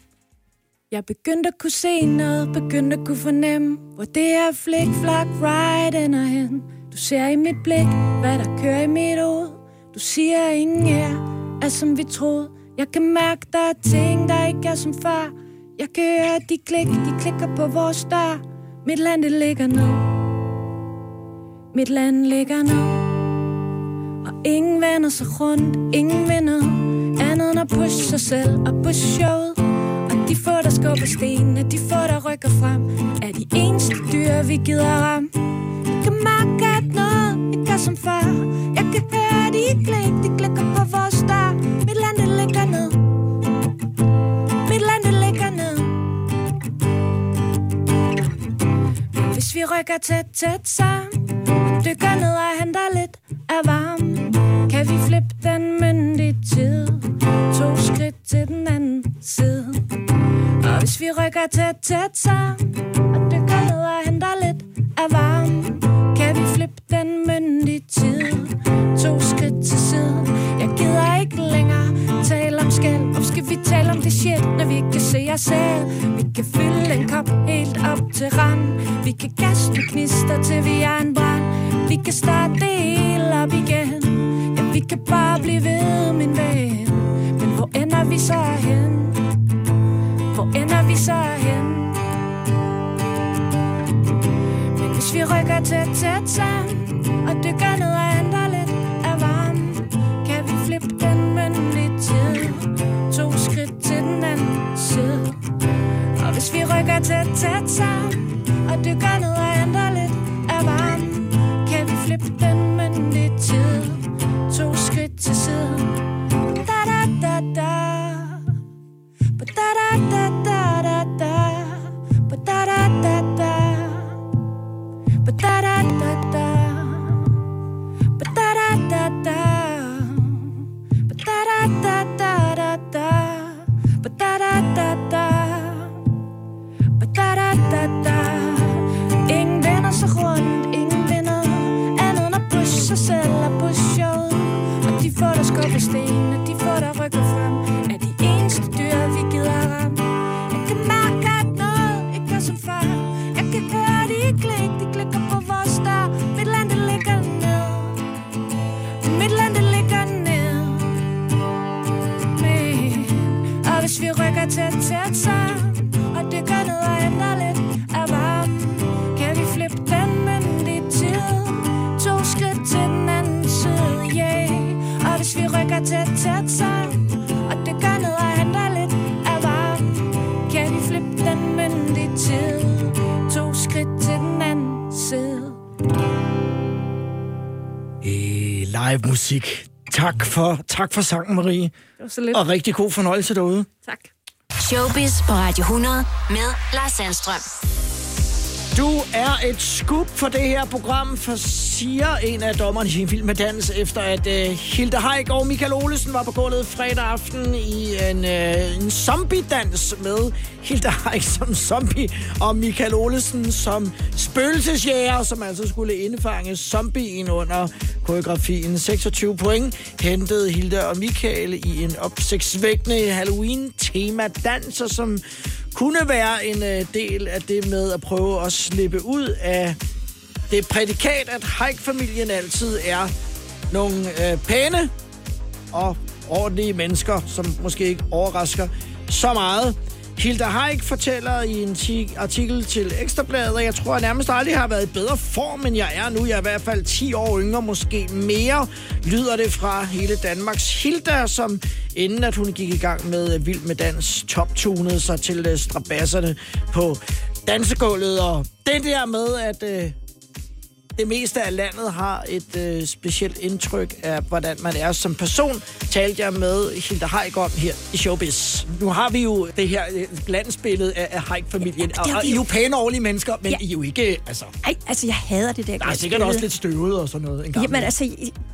Jeg begyndte at kunne se noget, begyndte at kunne fornemme, hvor det her flik, flak, right ender hen. Du ser i mit blik, hvad der kører i mit hoved. Du siger, at ingen her er som vi troede. Jeg kan mærke, der er ting, der ikke er som før. Jeg kan høre de klik, de klikker på vores dør. Mit land, det ligger nu. Mit land ligger nu. Og ingen vender sig rundt, ingen vinder Andet end at pushe sig selv og pushe showet de få, der skubber sten, er de få, der rykker frem. Er de eneste dyr, vi gider ramme? Jeg kan mærke, at noget ikke er som før. Jeg kan høre de klik, de klikker på vores dør. Mit land, det ligger ned. Mit land, det ligger ned. Hvis vi rykker tæt, tæt sammen Dykker ned og henter lidt af varmen. Kan vi flippe den myndige tid? To skridt til den anden side. Og hvis vi rykker tæt, tæt sammen Og dykker ned og henter lidt af varmen. Kan vi flippe den myndige tid? To skridt til siden. Jeg gider ikke længere tale om skæld. Hvorfor skal vi tale om det shit, når vi ikke kan se os selv? Vi kan fylde en kop helt op til rand. Vi kan gasse knister til vi er en brand. Vi kan starte det hele op igen vi kan bare blive ved, min ven Men hvor ender vi så hen? Hvor ender vi så hen? Men hvis vi rykker tæt, tæt sammen Og dykker ned og henter lidt af varmen Kan vi flippe den myndige tid To skridt til den anden side Og hvis vi rykker tæt, tæt sammen Og dykker ned og pakker tæt, tæt sammen Og det gør noget at han der lidt af varm Kan de flippe den myndige tid To skridt til den anden side øh, Live musik Tak for, tak for sangen, Marie. Det var så lidt. Og rigtig god fornøjelse derude. Tak. Showbiz på Radio 100 med Lars Sandstrøm. Du er et skub for det her program, for siger en af dommerne i en film med dans, efter at uh, Hilde Haik og Michael Olesen var på gulvet fredag aften i en, uh, en zombie-dans med Hilde Haik som zombie og Michael Olesen som spøgelsesjæger, som altså skulle indfange zombien under koreografien. 26 point hentede Hilde og Michael i en opsigtsvækkende Halloween-tema-danser, som kunne være en øh, del af det med at prøve at slippe ud af det prædikat, at Haik-familien altid er nogle øh, pæne og ordentlige mennesker, som måske ikke overrasker så meget. Hilda Haik fortæller i en artikel til Ekstrabladet, at jeg tror, at jeg nærmest aldrig har været i bedre form, end jeg er nu. Jeg er i hvert fald 10 år yngre, måske mere, lyder det fra hele Danmarks Hilda, som inden at hun gik i gang med øh, Vild med Dans, toptunede sig til øh, strabasserne på dansegulvet. Og det der med, at øh, det meste af landet har et øh, specielt indtryk af, hvordan man er som person, talte jeg med Hilda Haik om her i Showbiz. Nu har vi jo det her øh, glansbillede af, af Haik-familien, Ja, og, og I er jo pæne ordentlige mennesker, men Ja. I er jo ikke, altså... Ej, altså, jeg hader det der Der er sikkert også lidt støvet og sådan noget en gang. Jamen altså,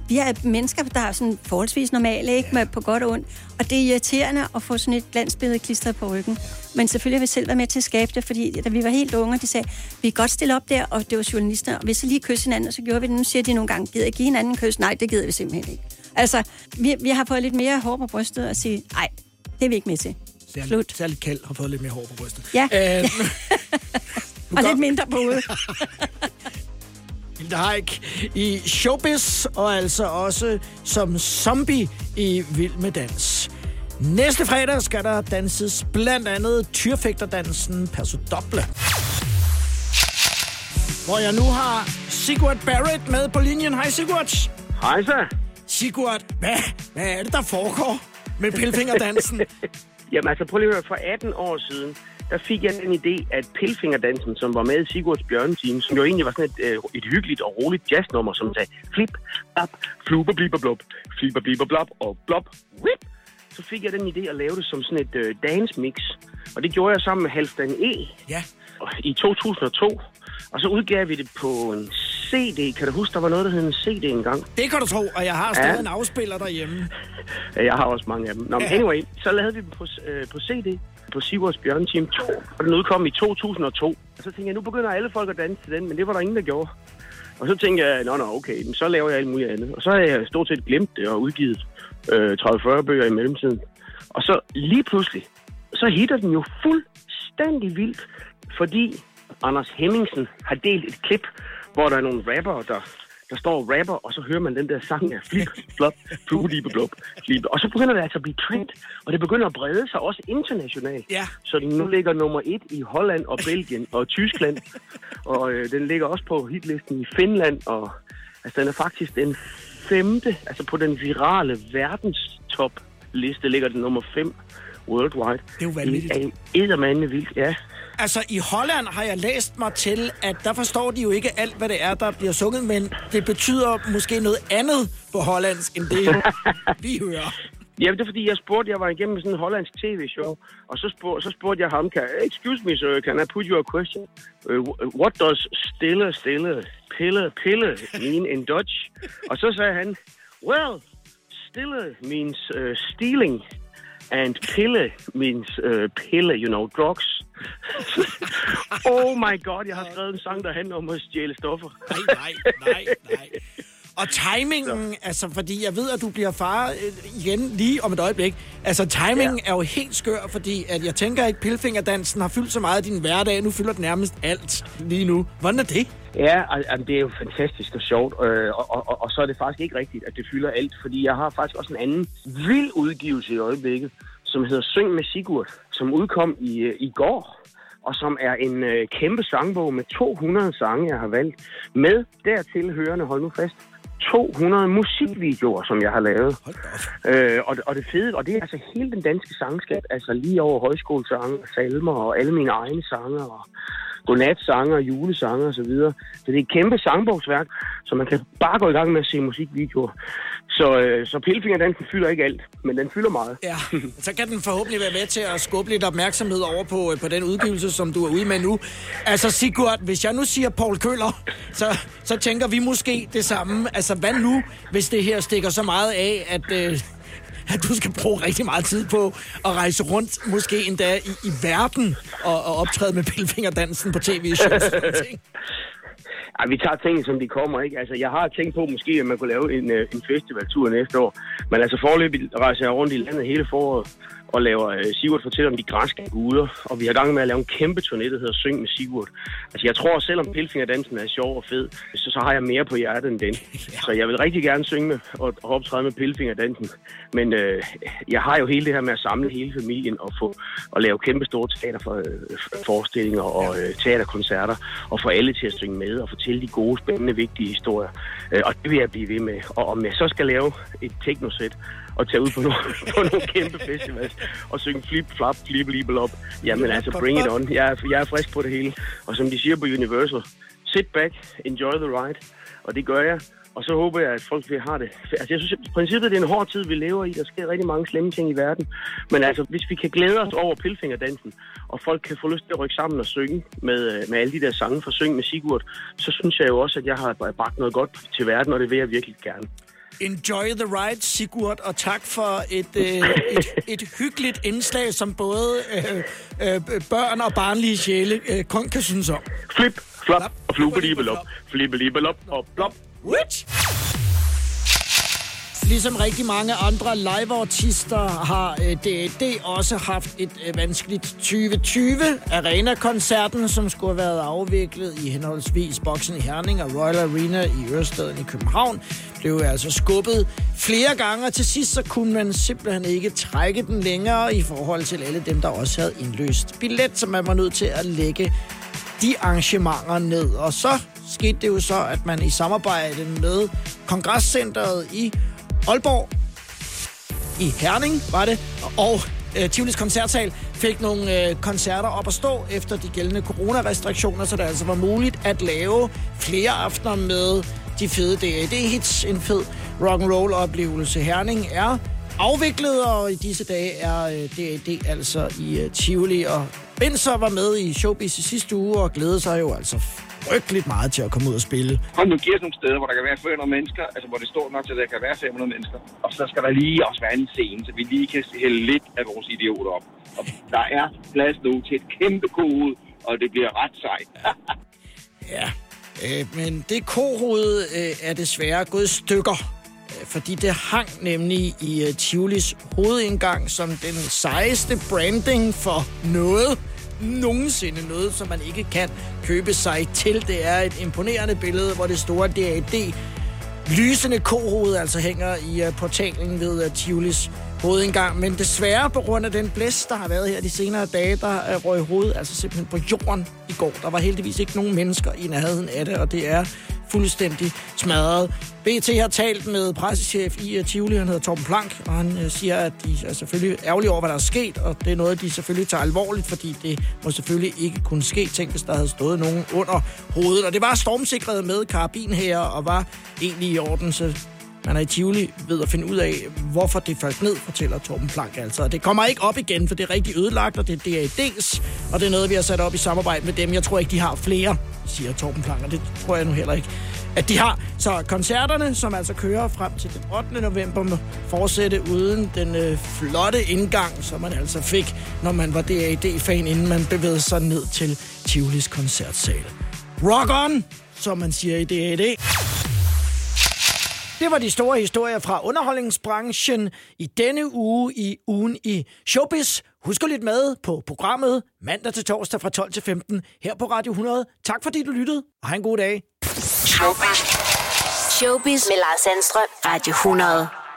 vi er mennesker, der er sådan forholdsvis normale, ikke? Med, på godt og ondt. Og det er irriterende at få sådan et glansbillede klistret på ryggen. Men selvfølgelig har vi selv været med til at skabe det, fordi da vi var helt unge, de sagde, vi kan godt stille op der, og det var journalister, og hvis så lige kysse hinanden, og så gjorde vi det. Nu siger de nogle gange, gider I give hinanden en kys? Nej, det gider vi simpelthen ikke. Altså, vi, vi har fået lidt mere hår på brystet og sige, nej, det er vi ikke med til. Særligt, Slut. særligt kald har fået lidt mere hår på brystet. Ja. Øh, Og lidt mindre på hovedet. Hilda Haik i Showbiz, og altså også som zombie i Vild med Dans. Næste fredag skal der danses blandt andet tyrfægterdansen Perso Doble. Hvor jeg nu har Sigurd Barrett med på linjen. Hej Sigurd. Hej så. Sigurd, hvad, hvad er det, der foregår med pilfingerdansen? Jamen altså, prøv lige at høre. For 18 år siden, der fik jeg den idé, at Pilfingerdansen, som var med i Sigurds Bjørneteam, som jo egentlig var sådan et, øh, et hyggeligt og roligt jazznummer, som sagde flip, blap, fluber, blipper, blop, flipper, blipper, blop og blop, whip, så fik jeg den idé at lave det som sådan et øh, dance mix. Og det gjorde jeg sammen med Halvdan E. Ja. I 2002. Og så udgav vi det på en CD. Kan du huske, der var noget, der hed en CD engang? Det kan du tro, og jeg har stadig Ja. en afspiller derhjemme. Ja, Jeg har også mange af dem. Nå, Ja. anyway, så lavede vi dem på, øh, på CD på Sigurds Bjørneteam 2, og den udkom i 2002. Og så tænkte jeg, nu begynder alle folk at danse til den, men det var der ingen, der gjorde. Og så tænkte jeg, nå, nå, okay, men så laver jeg alt muligt andet. Og så har jeg stort set glemt det og udgivet øh, 30-40 bøger i mellemtiden. Og så lige pludselig, så hitter den jo fuldstændig vildt, fordi Anders Hemmingsen har delt et klip, hvor der er nogle rappere, der, der står og rapper, og så hører man den der sang af flip, flop, fludibe, blop, flip. Og så begynder det altså at blive trend, og det begynder at brede sig også internationalt. Ja. Så den nu ligger nummer et i Holland og Belgien og Tyskland, og øh, den ligger også på hitlisten i Finland, og altså, den er faktisk den femte, altså på den virale verdenstopliste ligger den nummer 5 worldwide. Det er jo vanvittigt. Det er vildt, ja. Altså, i Holland har jeg læst mig til, at der forstår de jo ikke alt, hvad det er, der bliver sunget, men det betyder måske noget andet på hollandsk, end det, vi hører. Ja, det er fordi, jeg spurgte, jeg var igennem sådan en hollandsk tv-show, og så, spurgte, så spurgte jeg ham, kan, excuse me sir, can I put you a question? Uh, what does stille, stille, pille, pille mean in Dutch? Og så sagde han, well, stille means uh, stealing, and pille means uh, pille, you know, drugs. oh my god, jeg har skrevet en sang, der handler om at stjæle stoffer. Nej, nej, nej, nej. Og timingen, altså, fordi jeg ved, at du bliver far øh, igen lige om et øjeblik. Altså, timingen ja. er jo helt skør, fordi at jeg tænker ikke, pilfingerdansen har fyldt så meget i din hverdag. Nu fylder den nærmest alt lige nu. Hvordan er det? Ja, al- al- det er jo fantastisk og sjovt, øh, og, og, og, og så er det faktisk ikke rigtigt, at det fylder alt, fordi jeg har faktisk også en anden vild udgivelse i øjeblikket, som hedder Syng med Sigurd, som udkom i, øh, i går, og som er en øh, kæmpe sangbog med 200 sange, jeg har valgt, med dertil hørende, hold nu fast, 200 musikvideoer, som jeg har lavet. Øh, og, og det fede, og det er altså hele den danske sangskat, altså lige over højskolesange, salmer og alle mine egne sange og godnatsange og julesange og så videre. Så det er et kæmpe sangbogsværk, så man kan bare gå i gang med at se musikvideoer. Så, øh, så pillefingerdansen fylder ikke alt, men den fylder meget. Ja, så kan den forhåbentlig være med til at skubbe lidt opmærksomhed over på, øh, på den udgivelse, som du er ude med nu. Altså Sigurd, hvis jeg nu siger Paul Køller, så, så tænker vi måske det samme. Altså hvad nu, hvis det her stikker så meget af, at... Øh, at du skal bruge rigtig meget tid på at rejse rundt, måske endda i, i verden, og, og optræde med pillefingerdansen på tv-shows. Ja, vi tager tingene, som de kommer, ikke? Altså, jeg har tænkt på måske, at man kunne lave en, øh, en festivaltur næste år. Men altså, forløbig rejser jeg rundt i landet hele foråret og laver øh, Sigurd fortæller om de græske guder. Og vi har gang med at lave en kæmpe turné, der hedder Syng med Sigurd. Altså, jeg tror, selvom Pilfingerdansen er sjov og fed, så, så har jeg mere på hjertet end den. Så jeg vil rigtig gerne synge med og, og optræde med Pilfingerdansen. Men øh, jeg har jo hele det her med at samle hele familien og få og lave kæmpe store teaterforestillinger og øh, teaterkoncerter og få alle til at synge med og fortælle de gode, spændende, vigtige historier. Øh, og det vil jeg blive ved med. Og om jeg så skal lave et teknosæt og tage ud på nogle, på nogle kæmpe festivals og synge flip, flap, flip, flip, op. Jamen altså, bring it on. Jeg er, jeg er frisk på det hele. Og som de siger på Universal, sit back, enjoy the ride. Og det gør jeg. Og så håber jeg, at folk vil have det. Altså, jeg synes, at princippet det er en hård tid, vi lever i. Der sker rigtig mange slemme ting i verden. Men altså, hvis vi kan glæde os over pilfingerdansen, og folk kan få lyst til at rykke sammen og synge med, med alle de der sange for Syng med Sigurd, så synes jeg jo også, at jeg har bragt noget godt til verden, og det vil jeg virkelig gerne. Enjoy the ride, Sigurd, og tak for et, øh, et, et hyggeligt indslag, som både øh, øh, børn og barnlige sjæle øh, kun kan synes om. Flip, flop og flubelibelop. Flibelibelop og blop. Which? Ligesom rigtig mange andre liveartister har øh, DAD også haft et øh, vanskeligt 2020. Arena-koncerten, som skulle have været afviklet i henholdsvis Boksen i Herning og Royal Arena i Ørestaden i København, blev altså skubbet flere gange, og til sidst så kunne man simpelthen ikke trække den længere i forhold til alle dem, der også havde indløst billet, så man var nødt til at lægge de arrangementer ned. Og så skete det jo så, at man i samarbejde med Kongresscenteret i Aalborg, i Herning var det, og øh, Tivolis Koncertsal fik nogle øh, koncerter op at stå efter de gældende coronarestriktioner, så det altså var muligt at lave flere aftener med de fede DAD-hits. En fed rock and roll oplevelse Herning er afviklet, og i disse dage er øh, DAD altså i øh, Tivoli, og Benzer var med i Showbiz i sidste uge og glædede sig jo altså frygteligt meget til at komme ud og spille. Hold nu, giver os nogle steder, hvor der kan være 500 mennesker, altså hvor det står nok til, at der kan være 500 mennesker. Og så skal der lige også være en scene, så vi lige kan hælde lidt af vores idioter op. Og der er plads nu til et kæmpe kode, og det bliver ret sejt. ja, øh, men det kohoved øh, er desværre gået i stykker øh, fordi det hang nemlig i uh, Tivolis hovedindgang som den sejeste branding for noget nogensinde noget, som man ikke kan købe sig til. Det er et imponerende billede, hvor det store DAD lysende kohoved altså hænger i øh, portalen ved Tivolis Tivolis hovedindgang. Men desværre på grund af den blæst, der har været her de senere dage, der øh, røg hovedet altså simpelthen på jorden i går. Der var heldigvis ikke nogen mennesker i nærheden af det, og det er fuldstændig smadret. BT har talt med pressechef i øh, Tivoli, han hedder Torben Plank, og han øh, siger, at de er selvfølgelig ærgerlige over, hvad der er sket, og det er noget, de selvfølgelig tager alvorligt, fordi det må selvfølgelig ikke kunne ske. Tænk, hvis der havde stået nogen under hovedet. Og det var stormsikret med karabin her, og var egentlig i orden, så man er i Tivoli ved at finde ud af, hvorfor det faldt ned, fortæller Torben Plank altså. Det kommer ikke op igen, for det er rigtig ødelagt, og det er DAD's, og det er noget, vi har sat op i samarbejde med dem. Jeg tror ikke, de har flere, siger Torben Plank, og det tror jeg nu heller ikke, at de har. Så koncerterne, som altså kører frem til den 8. november, må fortsætte uden den øh, flotte indgang, som man altså fik, når man var DAD-fan, inden man bevægede sig ned til Tivolis koncertsal. Rock on, som man siger i DAD. Det var de store historier fra underholdningsbranchen i denne uge i ugen i Showbiz. Husk at lytte med på programmet mandag til torsdag fra 12 til 15 her på Radio 100. Tak fordi du lyttede, og have en god dag. Showbiz. Showbiz med Lars Sandstrøm. Radio 100.